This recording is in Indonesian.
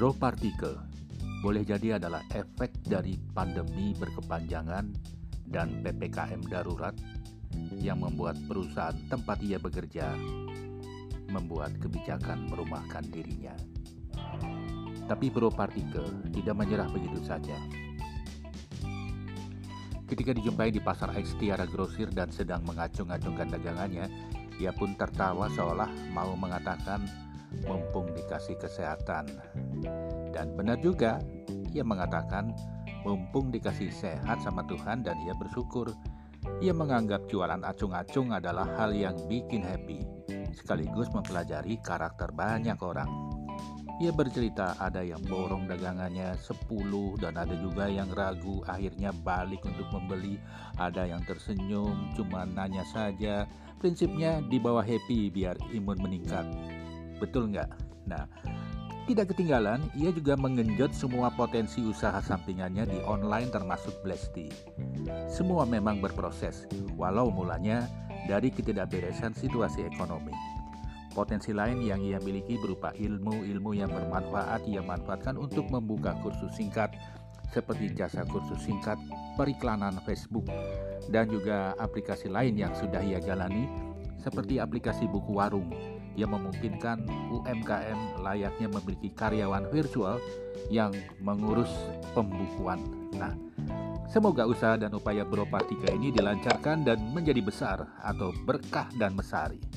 Bro partikel boleh jadi adalah efek dari pandemi berkepanjangan dan PPKM darurat yang membuat perusahaan tempat ia bekerja membuat kebijakan merumahkan dirinya. Tapi Bro Partikel tidak menyerah begitu saja. Ketika dijumpai di pasar X Tiara Grosir dan sedang mengacung-acungkan dagangannya, ia pun tertawa seolah mau mengatakan mumpung dikasih kesehatan. Dan benar juga, ia mengatakan mumpung dikasih sehat sama Tuhan dan ia bersyukur. Ia menganggap jualan acung-acung adalah hal yang bikin happy, sekaligus mempelajari karakter banyak orang. Ia bercerita ada yang borong dagangannya 10 dan ada juga yang ragu akhirnya balik untuk membeli. Ada yang tersenyum cuma nanya saja. Prinsipnya dibawa happy biar imun meningkat. Betul nggak? Nah, tidak ketinggalan, ia juga mengenjot semua potensi usaha sampingannya di online termasuk Blesti. Semua memang berproses, walau mulanya dari ketidakberesan situasi ekonomi. Potensi lain yang ia miliki berupa ilmu-ilmu yang bermanfaat ia manfaatkan untuk membuka kursus singkat seperti jasa kursus singkat, periklanan Facebook, dan juga aplikasi lain yang sudah ia jalani seperti aplikasi buku warung yang memungkinkan UMKM layaknya memiliki karyawan virtual yang mengurus pembukuan. Nah, semoga usaha dan upaya Bro Partika ini dilancarkan dan menjadi besar atau berkah dan mesari.